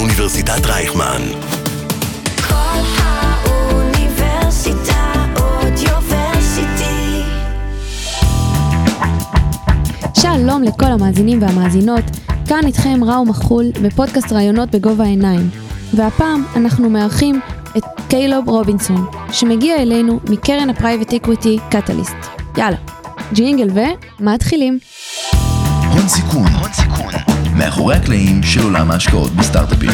אוניברסיטת רייכמן. קול האוניברסיטה אודיוורסיטי. שלום לכל המאזינים והמאזינות, כאן איתכם ראו מחול בפודקאסט ראיונות בגובה העיניים. והפעם אנחנו מארחים את קיילב רובינסון, שמגיע אלינו מקרן ה private equity קטליסט. יאללה, ג'ינגל ומתחילים. הון סיכון, הון סיכון, מאחורי הקלעים של עולם ההשקעות בסטארט-אפים.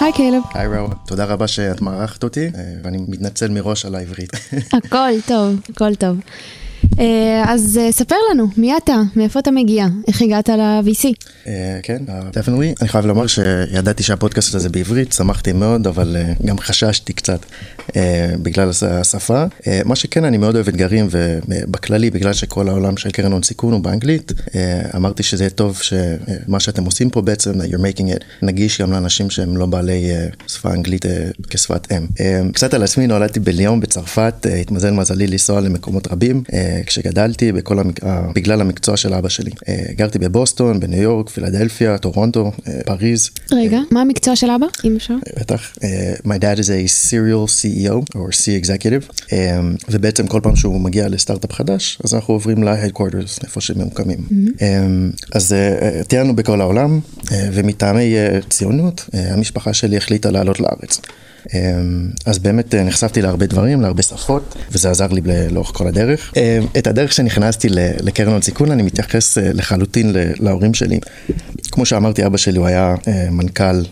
היי קיילוב. היי ראו, תודה רבה שאת מארחת אותי, אה, ואני מתנצל מראש על העברית. הכל טוב, הכל טוב. אה, אז אה, ספר לנו, מי אתה? מאיפה אתה מגיע? איך הגעת ל-VC? אה, כן, definitely. אני חייב לומר שידעתי שהפודקאסט הזה בעברית, שמחתי מאוד, אבל גם חששתי קצת בגלל הש- השפה. מה שכן, אני מאוד אוהב אתגרים, ובכללי, בגלל שכל העולם של קרן הון סיכון הוא באנגלית, אמרתי שזה טוב שמה שאתם עושים פה בעצם, you're making it נגיש גם לאנשים שהם לא בעלי שפה אנגלית כשפת אם. קצת על עצמי, נולדתי בליון בצרפת, התמזל מזלי לנסוע למקומות רבים. כשגדלתי, בכל המק... אה, בגלל המקצוע של אבא שלי. אה, גרתי בבוסטון, בניו יורק, פילדלפיה, טורונטו, אה, פריז. רגע, מה המקצוע של אבא, אם אפשר? בטח. My dad is a serial CEO, or C executive, ובעצם כל פעם שהוא מגיע לסטארט-אפ חדש, אז אנחנו עוברים ל-headquarters, איפה שהם ממוקמים. Um, אז טיילנו בכל העולם, ומטעמי ציונות, המשפחה שלי החליטה לעלות לארץ. Um, אז באמת uh, נחשפתי להרבה דברים, להרבה שפות, וזה עזר לי לאורך כל הדרך. Um, את הדרך שנכנסתי לקרן הון סיכון, אני מתייחס uh, לחלוטין להורים שלי. כמו שאמרתי, אבא שלי הוא היה uh, מנכ"ל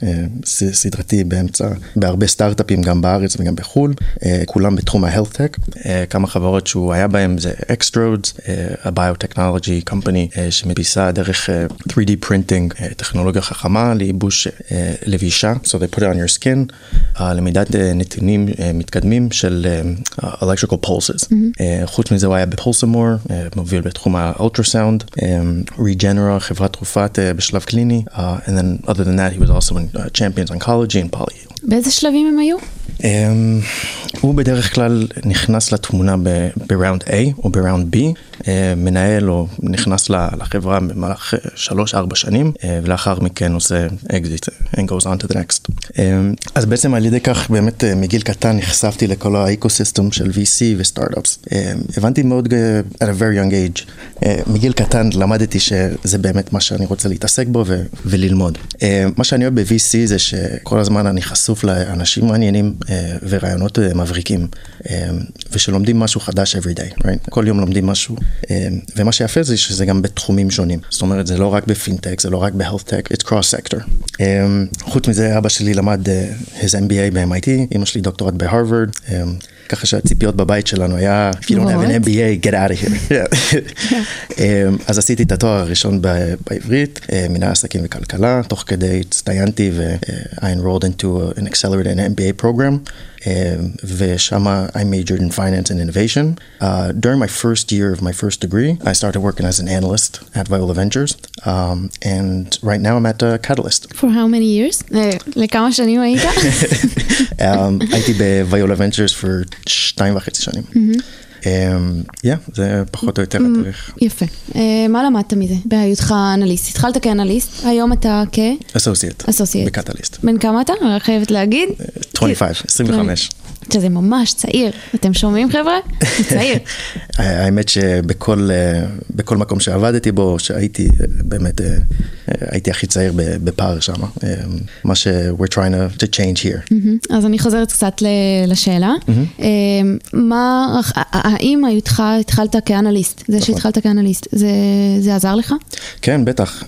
ס- סדרתי באמצע, בהרבה סטארט-אפים, גם בארץ וגם בחו"ל, uh, כולם בתחום ה-health tech. Uh, כמה חברות שהוא היה בהם זה Extrodes, uh, ה-Biotechnology Company, uh, שמדפיסה דרך uh, 3D printing, uh, טכנולוגיה חכמה לייבוש uh, לבישה, so they put it on your skin, למידת uh, נתונים uh, מתקדמים של uh, electrical pulses. Mm-hmm. Uh, חוץ מזה הוא היה בפולסמור, uh, מוביל בתחום האולטרסאונד, um, Regenera, חברת תרופת uh, בשלב קליני, uh, and then other than that he was also in uh, Champions Oncology and Poly. באיזה שלבים הם היו? Um, הוא בדרך כלל נכנס לתמונה ב- בראונד A או בראונד B, uh, מנהל או נכנס לחברה במהלך 3-4 שנים, uh, ולאחר מכן עושה אקזיט and goes on to the next. אז בעצם על ידי כך באמת מגיל קטן נחשפתי לכל האקוסיסטם של VC וסטארט-אפס. הבנתי מאוד at a very young age, מגיל קטן למדתי שזה באמת מה שאני רוצה להתעסק בו ו- וללמוד. מה שאני אוהב ב-VC זה שכל הזמן אני חשוף לאנשים מעניינים ורעיונות מבריקים, ושלומדים משהו חדש every day, right? כל יום לומדים משהו, ומה שיפה זה שזה גם בתחומים שונים. זאת אומרת, זה לא רק בפינטק, זה לא רק ב-health it's cross sector. Um, חוץ מזה, אבא שלי למד uh, his MBA ב-MIT, אמא שלי דוקטורט בהרווארד. Um, ככה שהציפיות בבית שלנו היה, If you don't have an What? MBA, get out of here. Yeah. אמ, אז עשיתי את התואר הראשון ב- בעברית, אה, מנהל עסקים וכלכלה, תוך כדי הצטיינתי ו-I enrolled into an accelerated MBA program, אמ, ושם I majored in finance and innovation. Uh, during my first year of my first degree, I started working as an analyst at Viola Ventures, um, and right now I'm at uh, Catalyst. For how many years? אה, לכמה שנים היית? um, הייתי ב-Viola Ventures for שתיים וחצי שנים. Yeah, זה פחות או יותר הדרך. יפה. אה, מה למדת מזה בהיותך אנליסט? התחלת כאנליסט, היום אתה כ... אסוסייט. אסוסייט. בקטליסט. בן כמה אתה? אני רק חייבת להגיד. 25, 25. שזה ממש צעיר. אתם שומעים חבר'ה? צעיר. האמת שבכל אה, מקום שעבדתי בו, שהייתי אה, באמת, אה, אה, הייתי הכי צעיר בפער שם. אה, מה ש- we're trying to, to change here. מהמם. אז אני חוזרת קצת לשאלה. אה, מה, האם היותך, התחלת כאנליסט, זה שהתחלת כאנליסט, זה- זה עזר לך? כן, בטח.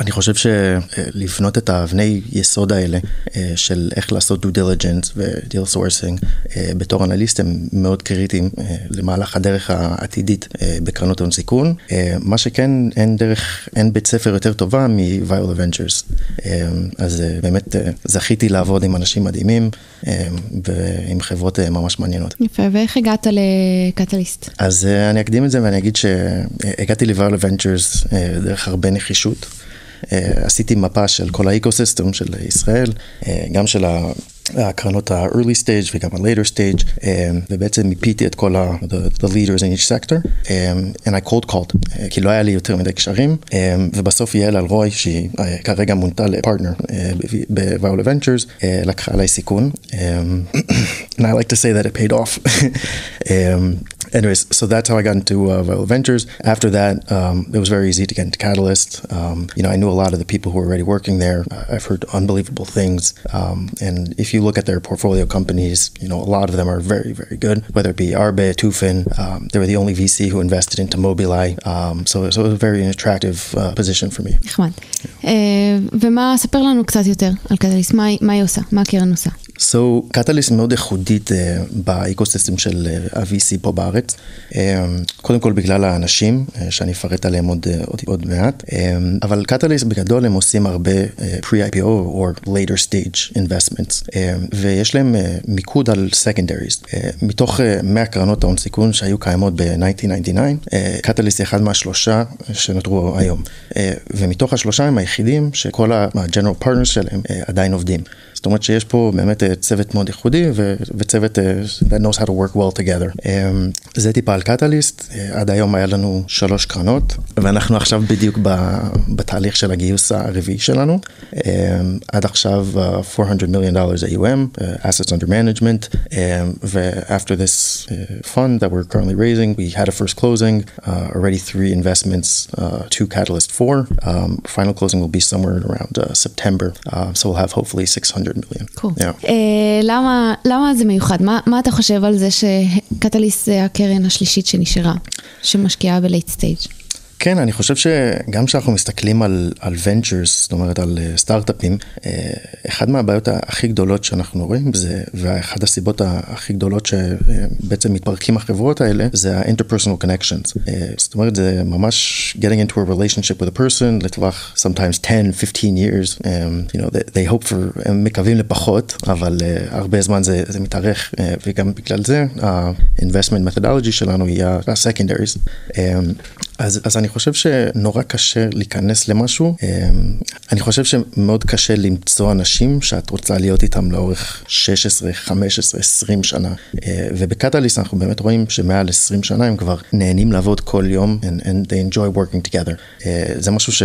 אני חושב שלבנות את האבני יסוד האלה אה, של איך לעשות due diligence ו-deal sourcing אה, בתור אנליסט הם מאוד קריטיים אה, למהלך הדרך העתידית אה, בקרנות הון סיכון. אה, מה שכן, אין דרך, אין בית ספר יותר טובה מ-Viola Ventures. אה, אז אה, באמת אה, זכיתי לעבוד עם אנשים מדהימים אה, ועם חברות אה, ממש מעניינות. יפה, ואיך הגעת לקטליסט? אז אני אקדים את זה ואני אגיד שהגעתי ל-Viral Ventures uh, דרך הרבה נחישות. עשיתי מפה של כל האקוסיסטם של ישראל, גם של הקרנות ה-early stage וגם ה-later stage, um, ובעצם מיפיתי את כל ה- the, the leaders in each sector, um, and I cold called, uh, כי לא היה לי יותר מדי קשרים, um, ובסוף יעל אלרוי, שהיא uh, כרגע מונתה לפרטנר uh, ב-Viola Ventures, uh, לקחה עליי סיכון, um, and I like to say that it paid off. um, anyways, so that's how I got into uh, Viola Ventures. After that, um, it was very easy to get into Catalyst. Um, you know, I knew a lot of the people who were already working there. Uh, I've heard unbelievable things. Um, and if you look at their portfolio companies, you know, a lot of them are very, very good, whether it be Arbe, Tufin. Um, they were the only VC who invested into Mobileye. Um, so, so it was a very attractive uh, position for me. נחמד. אה, ומה, ספר לנו קצת יותר על קטליסט, מה, היא- מה היא עושה, מה הקרן עושה. So, קטליסט מאוד ייחודית uh, באקוסיסטם של uh, ה-VC פה בארץ. Um, קודם כל בגלל האנשים, uh, שאני אפרט עליהם עוד, uh, עוד, עוד מעט, um, אבל קטליסט בגדול הם עושים הרבה uh, pre-IPO or later stage investments, um, ויש להם uh, מיקוד על secondaries. Uh, מתוך uh, 100 קרנות ההון סיכון שהיו קיימות ב-1999, uh, קטליסט היא אחד מהשלושה שנותרו היום. Uh, ומתוך השלושה הם היחידים שכל ה-general partners שלהם uh, עדיין עובדים. זאת אומרת שיש פה באמת אה, צוות מאוד ייחודי ו- וצוות אה, that knows how to work well together. אה, זה טיפה על קטליסט, אה, עד היום היה לנו שלוש קרנות, ואנחנו עכשיו בדיוק ב- בתהליך של הגיוס הרביעי שלנו. אה, עד עכשיו אה, 400 מיליון דולר AUM, אה, assets under management, אה, ו-after this uh, fund that we're currently raising, we had a first closing, uh, already three investments, uh, two Catalyst 4. Um, final closing will be somewhere around uh, September, uh, so we'll have hopefully 600 million. Cool. Yeah. אה, למה, למה זה מיוחד? מה, מה אתה חושב על זה שקטליסט זה הקרן השלישית שנשארה, שמשקיעה ב late stage? כן, אני חושב שגם כשאנחנו מסתכלים על, על ventures, זאת אומרת על אה, סטארט-אפים, אה, אחד מהבעיות הכי גדולות שאנחנו רואים זה, ואחת הסיבות הכי גדולות שבעצם מתפרקים החברות האלה, זה ה-interpersonal connections. אה, זאת אומרת, זה ממש getting into a relationship with a person לטווח sometimes 10, 15 years, you know, they, they hope for, הם מקווים לפחות, אבל uh, הרבה זמן זה, זה מתארך, uh, וגם בגלל זה ה-investment methodology שלנו היא ה-secondaries. Um, אז, אז אני חושב שנורא קשה להיכנס למשהו. אמ, אני חושב שמאוד קשה למצוא אנשים שאת רוצה להיות איתם לאורך 16, 15, 20 שנה. אה, ובקטליסט אנחנו באמת רואים שמעל 20 שנה הם כבר נהנים לעבוד כל יום and, and they enjoy working together. אה, זה משהו ש,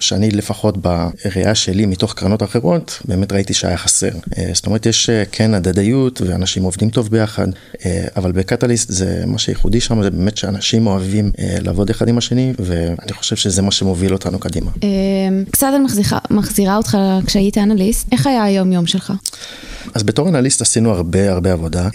שאני לפחות בראייה שלי מתוך קרנות אחרות, באמת ראיתי שהיה חסר. אה, זאת אומרת, יש כן הדדיות ואנשים עובדים טוב ביחד, אבל בקטליסט זה מה שייחודי שם, זה באמת שאנשים אוהבים לעבוד אחד עם השני, ואני חושב שזה מה שמוביל אותנו קדימה. אה, קצת אני מחזירה, מחזירה אותך כשהיית אנליסט, איך היה היום יום שלך? אז בתור אנליסט עשינו הרבה הרבה עבודה.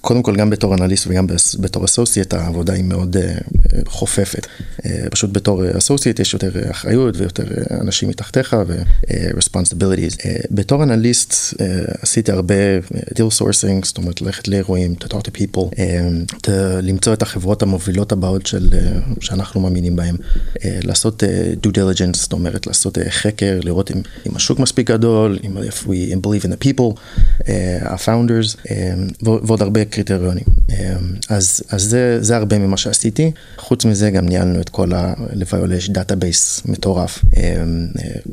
קודם כל גם בתור אנליסט וגם בתור אסוסייט העבודה היא מאוד אה, אה, חופפת. אה, פשוט בתור אסוסייט יש יותר אה, אחריות ויותר אה, אנשים מתחתיך ו-responsibilities. אה, בתור אנליסט אה, עשיתי הרבה אה, deal sourcing, זאת אומרת ללכת לאירועים, to talk to people, אה, to למצוא את החברות המובילות הבאות של, אה, שאנחנו מאמינים בהן, אה, לעשות אה, due diligence, זאת אומרת לעשות אה, חקר, לראות אם, אם השוק מספיק גדול, אם we believe in the people, אה, ה-founders, אה, ו- ועוד הרבה קריטריונים. אה, אז, אז זה, זה הרבה ממה שעשיתי. חוץ מזה גם ניהלנו את כל ה... לויולה יש database מטורף. אה,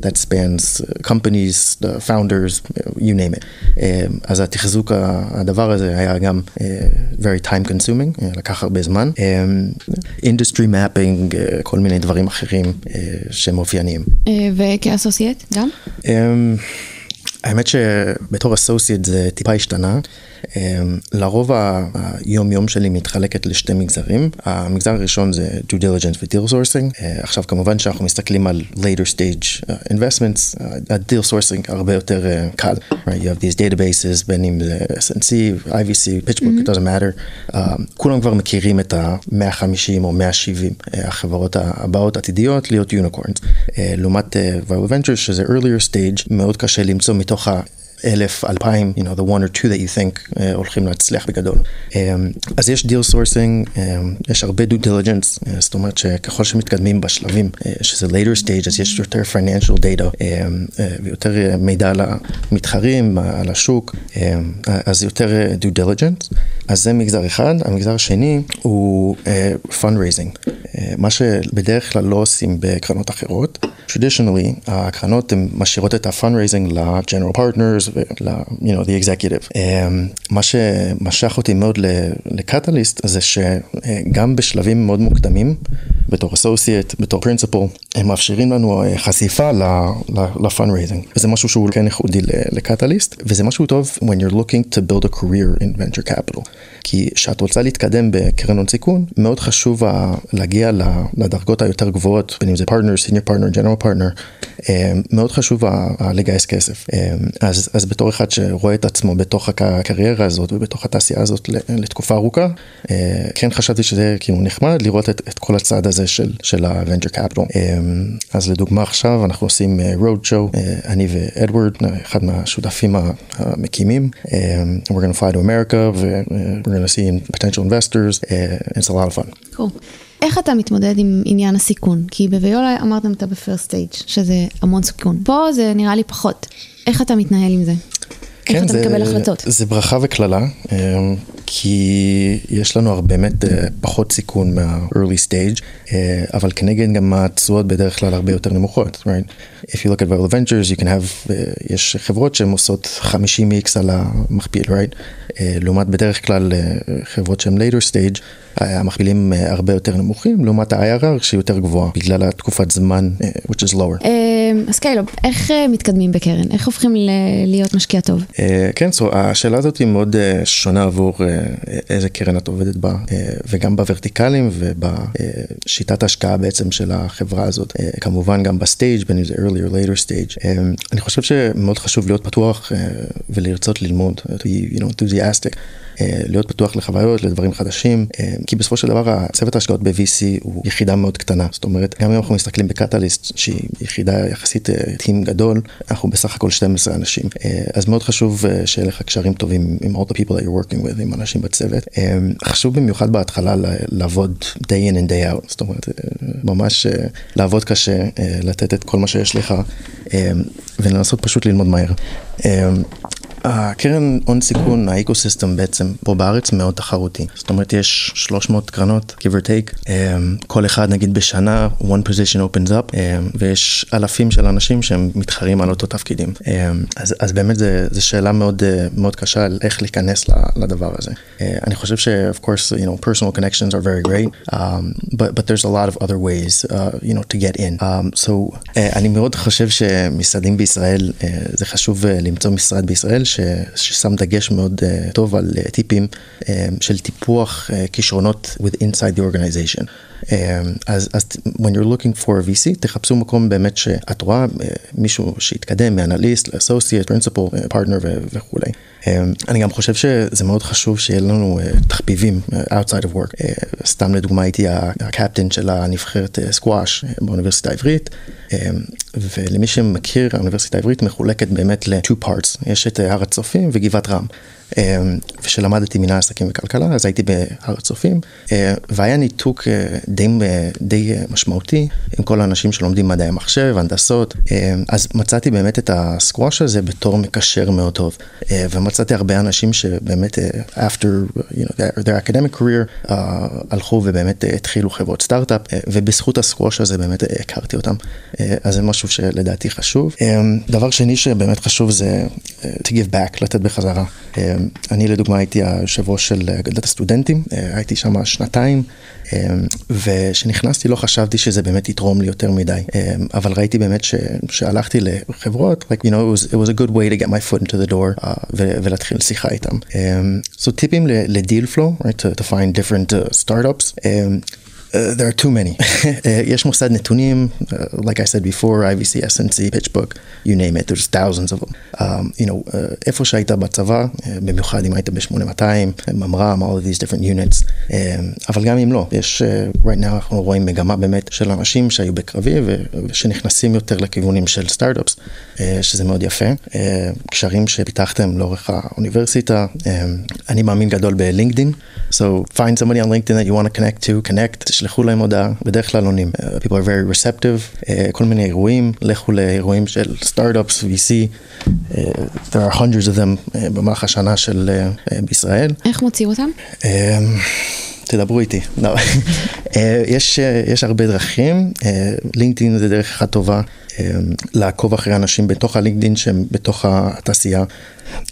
that spans companies, the founders, you name it. אה, אז התחזוק הדבר הזה היה גם אה, very time consuming, אה, לקח הרבה זמן. industry mapping, אה, כל מיני דברים אחרים. אה, וכאסוסייט גם? אמ, האמת שבתור אסוסייט זה טיפה השתנה. אמ, לרוב ה- היום יום שלי מתחלקת לשתי מגזרים. המגזר הראשון זה due diligence ו-deal sourcing. אה, עכשיו כמובן שאנחנו מסתכלים על later stage uh, investments, ה-deal sourcing הרבה יותר אה, קל. Right? You have these databases, בין אם זה SNC, IVC, pitchbook, it doesn't matter. כולם כבר מכירים את ה-150 או 170 אה, החברות הבאות עתידיות להיות יוניקורנס. לעומת Viral Ventures שזה earlier stage, מאוד קשה למצוא מתוך ה... אלף, אלפיים, you know, the one or two that you think uh, הולכים להצליח בגדול. Um, אז יש deal sourcing, um, יש הרבה due diligence, uh, זאת אומרת שככל שמתקדמים בשלבים, uh, שזה later stage, אז יש יותר financial data, um, uh, ויותר uh, מידע על המתחרים, על השוק, um, אז יותר uh, diligence. אז זה מגזר אחד. המגזר השני הוא uh, fundraising, uh, מה שבדרך כלל לא עושים בקרנות אחרות. traditionally, הקרנות הן משאירות את ה-fundraising ל-general partners ול- you know, the executive. אמ, מה שמשך אותי מאוד לקטליסט זה שגם בשלבים מאוד מוקדמים, בתור associate, בתור principal, הם מאפשרים לנו אה, חשיפה ל-fundraising. וזה משהו שהוא כן ייחודי לקטליסט, וזה משהו טוב when you're looking to build a career in venture capital. כי כשאת רוצה להתקדם בקרן הון סיכון, מאוד חשוב להגיע לדרגות היותר גבוהות, בין אם זה senior partner, general partner, אה, מאוד חשוב לגייס כסף. אה, אז, אז בתור אחד שרואה את עצמו בתוך הק- הקריירה הזאת ובתוך התעשייה הזאת לתקופה ארוכה, אה, כן חשבתי שזה כאילו נחמד לראות את, את כל הצד הזה של, של ה-venture capital. אה, אז לדוגמה עכשיו אנחנו עושים אה, road show, אני ואדוארד, אחד מהשותפים המקימים, we're going to fly to America ו-we're going to see potential investors, it's a lot of fun. Cool. איך אתה מתמודד עם עניין הסיכון? כי בוויולה אמרתם אתה ב first stage, שזה המון סיכון. פה זה נראה לי פחות. איך אתה מתנהל עם זה? איך אתה זה, מקבל החלטות? זה ברכה וקללה, אה, כי יש לנו הרבה באמת אה, פחות סיכון מה-early stage, אה, אבל כנגד גם התשואות בדרך כלל הרבה יותר נמוכות, right? If you look at Viral Ventures, you can have, אה, יש חברות שהן עושות 50x על המכפיל, right? לעומת בדרך כלל חברות שהן later stage, המכפילים אה, הרבה יותר נמוכים, לעומת ה-IRR שהיא יותר גבוהה, בגלל התקופת זמן, אה, which is lower. אה, אז קיילו, איך מתקדמים בקרן? איך הופכים להיות משקיע טוב? כן, so, השאלה הזאת היא מאוד שונה עבור איזה קרן את עובדת בה, וגם בוורטיקלים ובשיטת ההשקעה בעצם של החברה הזאת. כמובן גם ב stage בין אם זה early or later stage. אני חושב שמאוד חשוב להיות פתוח ולרצות ללמוד, to be, you know, enthusiastic. להיות פתוח לחוויות, לדברים חדשים, כי בסופו של דבר הצוות ההשקעות ב-VC הוא יחידה מאוד קטנה, זאת אומרת, גם אם אנחנו מסתכלים בקטליסט, שהיא יחידה יחסית אה, team גדול, אנחנו בסך הכל 12 אנשים, אה, אז מאוד חשוב אה, שיהיה לך קשרים טובים עם all the people that you're working with, עם אנשים בצוות. אה, חשוב במיוחד בהתחלה לעבוד day in and day out, זאת אומרת, אה, ממש אה, לעבוד קשה, אה, לתת את כל מה שיש לך, אה, ולנסות פשוט ללמוד מהר. אה, הקרן הון סיכון, האקוסיסטם בעצם פה בארץ מאוד תחרותי. זאת אומרת, יש 300 קרנות, give or take, um, כל אחד נגיד בשנה, one position opens up, um, ויש אלפים של אנשים שהם מתחרים על אותו תפקידים. Um, אז, אז באמת זו שאלה מאוד, uh, מאוד קשה על איך להיכנס לדבר הזה. Uh, אני חושב ש, of course, you know, personal connections are very great, um, but, but there's a lot of other ways, uh, you know, to get in. Um, so, uh, אני מאוד חושב שמשרדים בישראל, uh, זה חשוב uh, למצוא משרד בישראל ש, ששם דגש מאוד uh, טוב על uh, טיפים uh, של טיפוח כישרונות with inside the organization. Um, אז, אז when you're looking for a VC, תחפשו מקום באמת שאת רואה uh, מישהו שהתקדם מאנליסט ל associate, principal, partner וכולי. אני גם חושב שזה מאוד חשוב שיהיה לנו תחביבים outside of work. סתם לדוגמה הייתי הקפטן של הנבחרת סקואש באוניברסיטה העברית, ולמי שמכיר, האוניברסיטה העברית מחולקת באמת ל-two parts, יש את הר הצופים וגבעת רם. Um, ושלמדתי מנהל עסקים וכלכלה, אז הייתי בהר הצופים, uh, והיה ניתוק uh, די, uh, די משמעותי עם כל האנשים שלומדים מדעי המחשב, הנדסות, אז מצאתי באמת את הסקווש הזה בתור מקשר מאוד טוב, ומצאתי הרבה אנשים שבאמת after you know, their, their academic career uh, הלכו ובאמת התחילו חברות סטארט-אפ, ובזכות הסקווש הזה באמת הכרתי אותם, אז זה משהו שלדעתי חשוב. Um, דבר שני שבאמת חשוב זה to give back, לתת בחזרה. אני לדוגמה הייתי היושב ראש של אגדת הסטודנטים, הייתי שם שנתיים, וכשנכנסתי לא חשבתי שזה באמת יתרום לי יותר מדי, אבל ראיתי באמת שהלכתי לחברות, like, you know, it was, it was a good way to get my foot into the door uh, ולהתחיל שיחה איתם. So טיפים לדיל פלו, right, to, to find different uh, startups. Um, Uh, there are too many. uh, יש מוסד נתונים, uh, like I said before, IVC, SNC, PitchBook, you name it, there's thousands of them. Um, you know, uh, איפה שהיית בצבא, uh, במיוחד אם היית ב-8200, ממר"ם, all of these different units, um, אבל גם אם לא, יש, uh, right now אנחנו רואים מגמה באמת של אנשים שהיו בקרבי ושנכנסים יותר לכיוונים של סטארט-אפס, uh, שזה מאוד יפה. Uh, קשרים שפיתחתם לאורך האוניברסיטה, um, אני מאמין גדול בלינקדין, so find somebody on LinkedIn that you want to connect to, connect. תשלחו להם הודעה, בדרך כלל עונים. Uh, people are very receptive, uh, כל מיני אירועים, לכו לאירועים של סטארט-אפס, VC, uh, there are hundreds of them uh, במהלך השנה של uh, בישראל. איך מוצאים אותם? Um, תדברו איתי. Um, אה, יש, אה, יש הרבה דרכים, לינקדאין זה דרך אחת טובה אה, לעקוב אחרי אנשים בתוך הלינקדאין שהם בתוך התעשייה.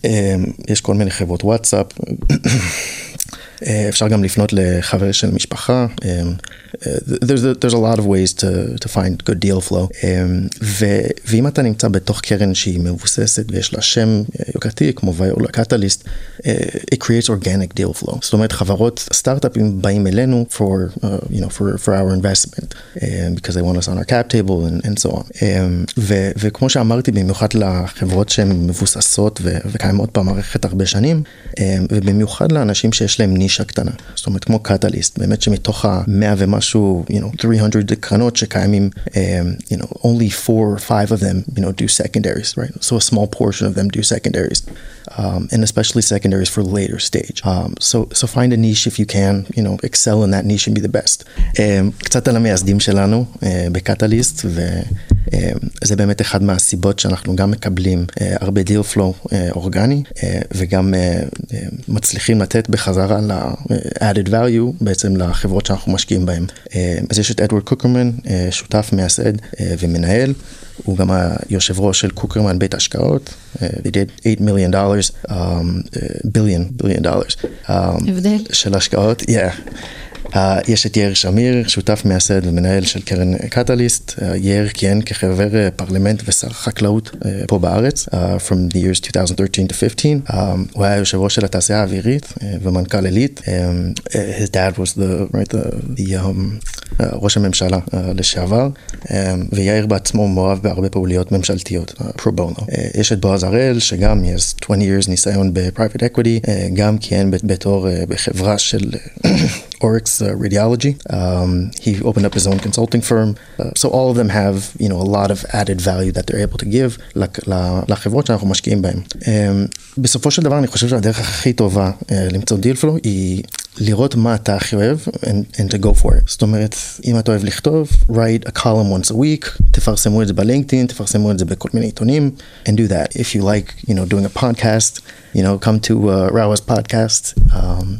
אה, יש כל מיני חברות וואטסאפ. אה, אפשר גם לפנות לחבר של משפחה. אה, there's a, there's a lot of ways to, to find good deal flow. ו, ואם אתה נמצא בתוך קרן שהיא מבוססת ויש לה שם יוקרתי כמו ויולה קטליסט, it creates organic deal flow. זאת אומרת חברות סטארט-אפים באים אלינו for, uh, you know, for, for our investment, because they want us on our cap table and, and so on. ו, וכמו שאמרתי, במיוחד לחברות שהן מבוססות וקיימות במערכת הרבה שנים, ובמיוחד לאנשים שיש להם נישה קטנה. זאת אומרת כמו קטליסט, באמת שמתוך המאה ומשהו משהו, you know, 300 קרנות שקיימים, um, you know, only four or five of them, you know, do secondaries, right? So a small portion of them do secondaries, um, and especially secondaries for later stage. Um, so, so find a niche if you can, you know, excel in that niche and be the best. Um, קצת על המייסדים שלנו uh, בקטליסט, וזה um, באמת אחד מהסיבות שאנחנו גם מקבלים uh, הרבה דיל פלואו uh, אורגני, וגם מצליחים לתת בחזרה ל-added value בעצם לחברות שאנחנו משקיעים בהן. אז יש את אדוארד קוקרמן, שותף, מייסד ומנהל. הוא גם היושב ראש של קוקרמן בית השקעות. They did 8 million dollars, billion, billion dollars. הבדל. של השקעות, yeah. יש את יאיר שמיר, שותף מייסד ומנהל של קרן קטליסט. יאיר כיהן כחבר uh, פרלמנט ושר חקלאות uh, פה בארץ, uh, from the years 2013 to 15. Um, הוא היה יושב ראש של התעשייה האווירית ומנכ"ל עילית. His dad was the, right, the, the um, ראש הממשלה לשעבר, ויאיר בעצמו מאוהב בהרבה פעוליות ממשלתיות, פרו בונו. יש את בועז הראל, שגם יש 20 years ניסיון אקוויטי, uh, גם כיהן בתור בחברה של Oryx uh, Radiology. Um, he opened up his own consulting firm. Uh, so all of them have, you know, a lot of added value that they're able to give לחברות שאנחנו משקיעים בהן. Um, בסופו של דבר אני חושב שהדרך הכי טובה uh, למצוא דיל פלו היא לראות מה אתה הכי אוהב and, and to go for it. זאת אומרת, אם אתה אוהב לכתוב, write a column once a week, תפרסמו את זה בלינקדאין, תפרסמו את זה בכל מיני עיתונים, and do that. If you like, you know, doing a podcast, you know, come to uh, Rawa's podcast, um,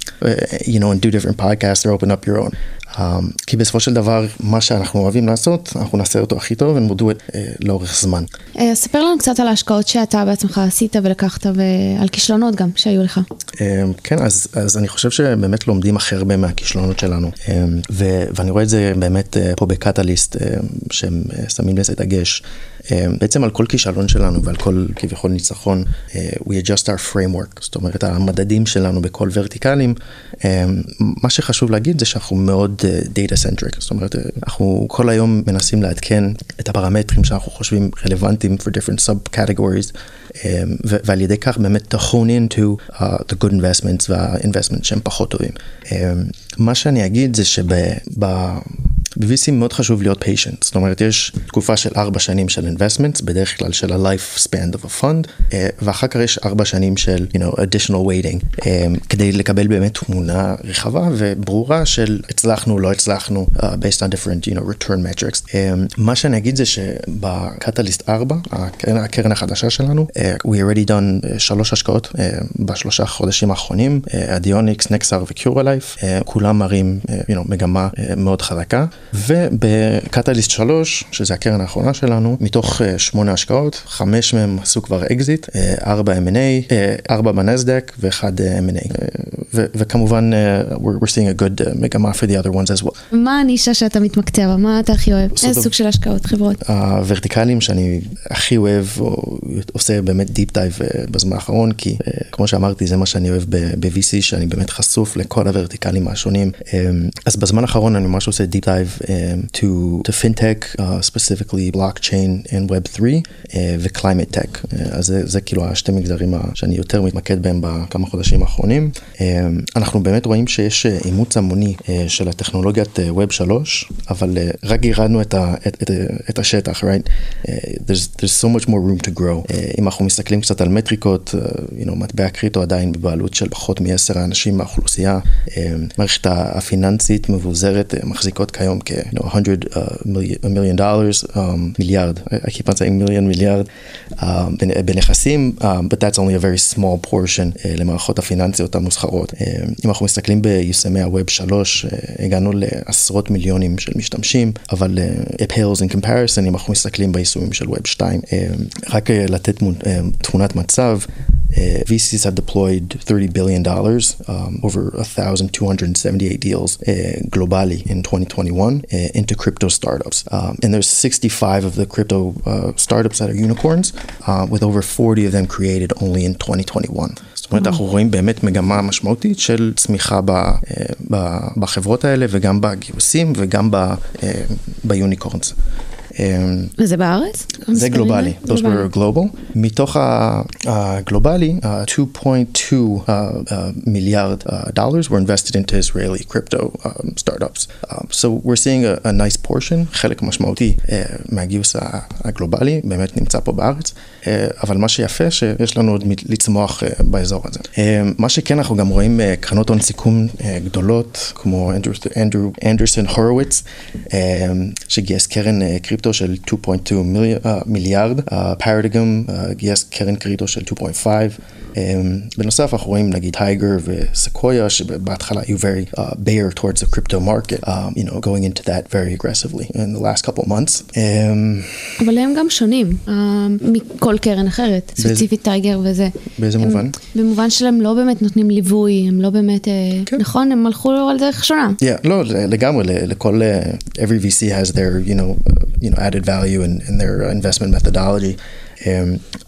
you know, and do different podcasts or open up your own. Um, כי בסופו של דבר, מה שאנחנו אוהבים לעשות, אנחנו נעשה אותו הכי טוב ונמודו uh, לאורך זמן. Uh, ספר לנו קצת על ההשקעות שאתה בעצמך עשית ולקחת ועל כישלונות גם שהיו לך. Um, כן, אז, אז אני חושב שבאמת לומדים הכי הרבה מהכישלונות שלנו. ו, ואני רואה את זה באמת uh, פה בקטליסט, שהם שמים לזה דגש. Um, בעצם על כל כישלון שלנו ועל כל כביכול ניצחון, uh, we adjust our framework, זאת אומרת המדדים שלנו בכל ורטיקלים, um, מה שחשוב להגיד זה שאנחנו מאוד data centric, זאת אומרת אנחנו כל היום מנסים לעדכן את הפרמטרים שאנחנו חושבים רלוונטיים for different sub-categories, ועל ידי כך באמת hone into uh, the good investments וה-investments שהם פחות טובים. מה שאני אגיד זה שב... ב-VC מאוד חשוב להיות patient, זאת אומרת יש תקופה של ארבע שנים של investments, בדרך כלל של ה-life span of a fund, ואחר כך יש ארבע שנים של you know, additional waiting, כדי לקבל באמת תמונה רחבה וברורה של הצלחנו, לא הצלחנו, uh, based on different you know, return metrics. מה שאני אגיד זה שבקטליסט 4, הקרן, הקרן החדשה שלנו, we already done שלוש השקעות בשלושה חודשים האחרונים, אדיוניקס, נקסר וקיורלייף, כולם מראים you know, מגמה מאוד חזקה. ובקטליסט 3, שזה הקרן האחרונה שלנו, מתוך שמונה השקעות, חמש מהם עשו כבר אקזיט, ארבע M&A, ארבע בנסדק ואחד M&A. וכמובן, we're, we're seeing a good uh, מגמה for the other ones as well. מה הנישה שאתה מתמקצע בה? מה אתה הכי אוהב? איזה סוג של השקעות, חברות? הוורטיקלים שאני הכי אוהב, או עושה באמת deep dive בזמן האחרון, כי כמו שאמרתי, זה מה שאני אוהב ב-VC, שאני באמת חשוף לכל הוורטיקלים השונים. אז בזמן האחרון אני ממש עושה deep dive um, to, to fintech, uh, specifically blockchain and web3 uh, ו-climate tech. Uh, אז זה, זה כאילו השתי מגזרים שאני יותר מתמקד בהם בכמה חודשים האחרונים. Um, אנחנו באמת רואים שיש אימוץ המוני uh, של הטכנולוגיית Web 3, אבל רק גירדנו את, ה, את, את, את השטח, right? There's, there's so much more room to grow. אם אנחנו מסתכלים קצת על מטריקות, you know, מטבע קריטו עדיין בבעלות של פחות מעשר האנשים מהאוכלוסייה. Uh, מערכת הפיננסית מבוזרת מחזיקות כיום כ- you know, 100 million, a million dollars, um, מיליארד, I, keep on saying million, מיליארד, um, בנ- בנכסים, um, but that's only a very small portion uh, למערכות הפיננסיות המוסחרות. Um, אם אנחנו מסתכלים ביישומי הווב 3, uh, הגענו לעשרות מיליונים של משתמשים, אבל uh, it pales in comparison אם אנחנו מסתכלים ביישומים של ווב 2. Um, רק uh, לתת תמונ- um, תמונת מצב, Uh, VCs have deployed $30 billion, um, over 1,278 deals uh, globally in 2021 uh, into crypto startups. Um, and there's 65 of the crypto uh, startups that are unicorns, uh, with over 40 of them created only in 2021. זאת אומרת, אנחנו רואים באמת מגמה משמעותית של צמיחה ב, אה, ב, בחברות האלה וגם בגיוסים וגם ב, אה, ביוניקורנס. אה, וזה בארץ? זה גלובלי, those were global. מתוך הגלובלי, uh, 2.2 uh, uh, מיליארד uh, dollars were invested into Israeli crypto um, startups. Um, so we're seeing a, nice portion, חלק משמעותי מהגיוס הגלובלי, באמת נמצא פה בארץ, אבל מה שיפה שיש לנו עוד לצמוח באזור הזה. מה שכן אנחנו גם רואים קרנות הון סיכון גדולות, כמו אנדרסון הורוביץ, uh, שגייס קרן uh, קריפטו של 2.2 מיליארד, uh, מיליארד, פרדיגם uh, גייס קרן קריפטו של 2.5. Um, בנוסף אנחנו רואים נגיד טייגר וסקויה שבהתחלה היו very uh, bear towards the crypto market, um, you know, going into that very aggressively in the last couple months. Um, אבל הם גם שונים אה, מכל קרן אחרת, ספציפית טייגר וזה. באיזה הם- מובן? במובן שהם לא באמת נותנים ליווי, הם לא באמת, אה, כן. נכון, הם הלכו על דרך שונה. Yeah, לא, לגמרי, לכל, uh, every VC has their, you know, uh, you know, added value in, in their investment methodology. Um,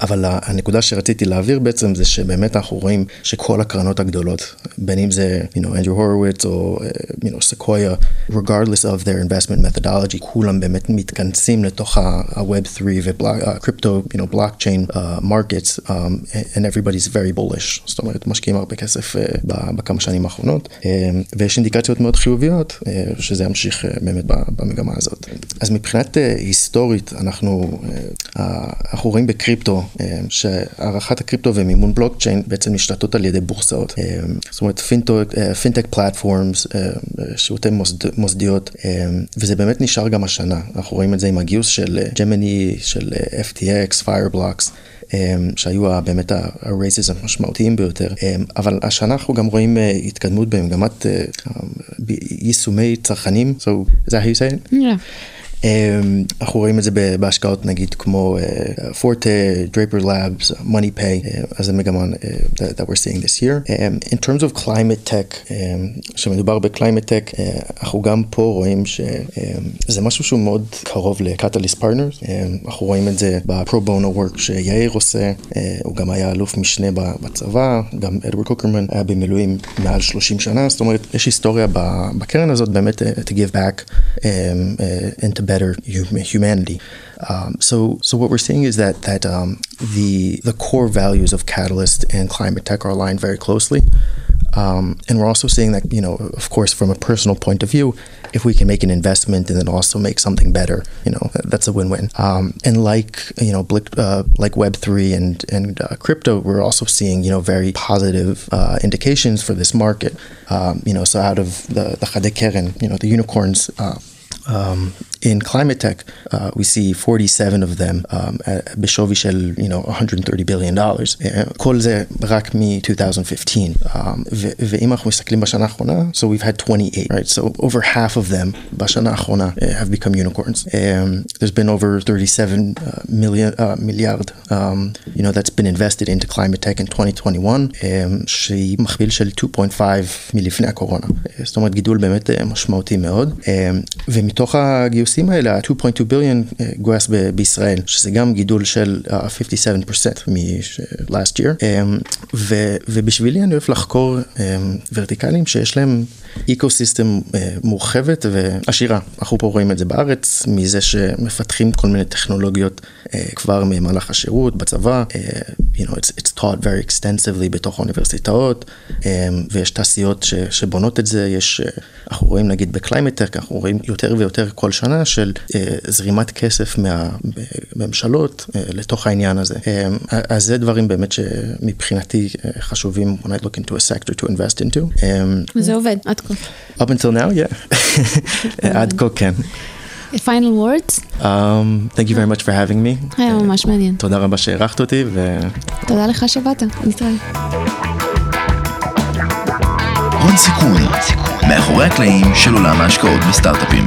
אבל הנקודה שרציתי להעביר בעצם זה שבאמת אנחנו רואים שכל הקרנות הגדולות, בין אם זה, Andrew Horowitz או, know, Sequoia, regardless of their investment methodology, כולם באמת מתכנסים לתוך ה-Web3 ו-crypto, you know, blockchain uh, markets, um, and everybody's very bullish. זאת אומרת, משקיעים הרבה כסף ב- בכמה שנים האחרונות, um, ויש אינדיקציות מאוד חיוביות שזה ימשיך באמת במגמה הזאת. אז מבחינת היסטורית, אנחנו, אנחנו רואים בקריפטו, uh, שהערכת הקריפטו ומימון בלוקצ'יין בעצם נשלטות על ידי בורסאות. Uh, זאת אומרת, פינטק פלטפורמס, שירותי מוסד, מוסדיות, וזה באמת נשאר גם השנה. אנחנו רואים את זה עם הגיוס של ג'מיני, של אה, FTX, Fireblocks. um, שהיו באמת ה-raises המשמעותיים ביותר, um, אבל השנה אנחנו גם רואים uh, התקדמות במגמת uh, יישומי צרכנים, so is that how you say it? Yeah. Um, אנחנו רואים את זה בהשקעות נגיד כמו פורטה, דרייפר לאבס, מוני פיי, אז זה מגמה uh, that, we're seeing this year. Um, in terms of climate tech, um, שמדובר ב-climate tech, uh, אנחנו גם פה רואים שזה משהו שהוא מאוד קרוב ל-Catalyst Partners, um, אנחנו רואים את זה בפרו בונו וורק שיאיר עושה, uh, הוא גם היה אלוף משנה בצבא, גם אדוארד קוקרמן היה במילואים מעל 30 שנה, זאת אומרת יש היסטוריה בקרן הזאת באמת uh, to give back um, uh, into better hum- humanity. Um, so, so what we're seeing is that that um, the the core values of Catalyst and Climate Tech are aligned very closely. Um, and we're also seeing that, you know, of course, from a personal point of view, if we can make an investment and then also make something better, you know, that's a win-win. Um, and like, you know, uh, like Web3 and, and uh, crypto, we're also seeing, you know, very positive uh, indications for this market. Um, you know, so out of the, the you know, the unicorns, uh, um, in climate tech, uh, we see 47 of them um, at- בשווי של, you know, 130 billion dollars. Uh, כל זה רק מ-2015. Um, ו- ואם אנחנו מסתכלים בשנה האחרונה, so we've had 28, right? So over half of them בשנה האחרונה uh, have become unicorns. Um, there's been over 37 uh, million, uh, מיליארד, um, you know, that's been invested into climate tech in 2021, um, שהיא מכפיל של 2.5 מלפני הקורונה. Uh, זאת אומרת, גידול באמת uh, משמעותי מאוד. Um, ומתוך הגיוסים האלה, ה-2.2 billion גויס בישראל, שזה גם גידול של uh, 57% מ-last year. Um, ו- ובשבילי אני אוהב לחקור um, ורטיקלים שיש להם אקו-סיסטם uh, מורחבת ועשירה. אנחנו פה רואים את זה בארץ, מזה שמפתחים כל מיני טכנולוגיות uh, כבר ממהלך השירות, בצבא, uh, you know, it's, it's taught very extensively בתוך האוניברסיטאות, um, ויש תעשיות ש, שבונות את זה, יש, uh, אנחנו רואים נגיד ב-climate tech, אנחנו רואים יותר ויותר כל שנה של אה, זרימת כסף מהממשלות אה, לתוך העניין הזה. אה, אז זה דברים באמת שמבחינתי אה, חשובים when I look into a sector to invest into. אה, וזה עובד עד כה. up until now, yeah. עד כה כן. final words? Um, thank you very much for having me. היה ממש מעניין. תודה רבה שהערכת אותי ו... תודה לך שבאת, נתראה. הון סיכון, מאחורי הקלעים של עולם ההשקעות בסטארט-אפים.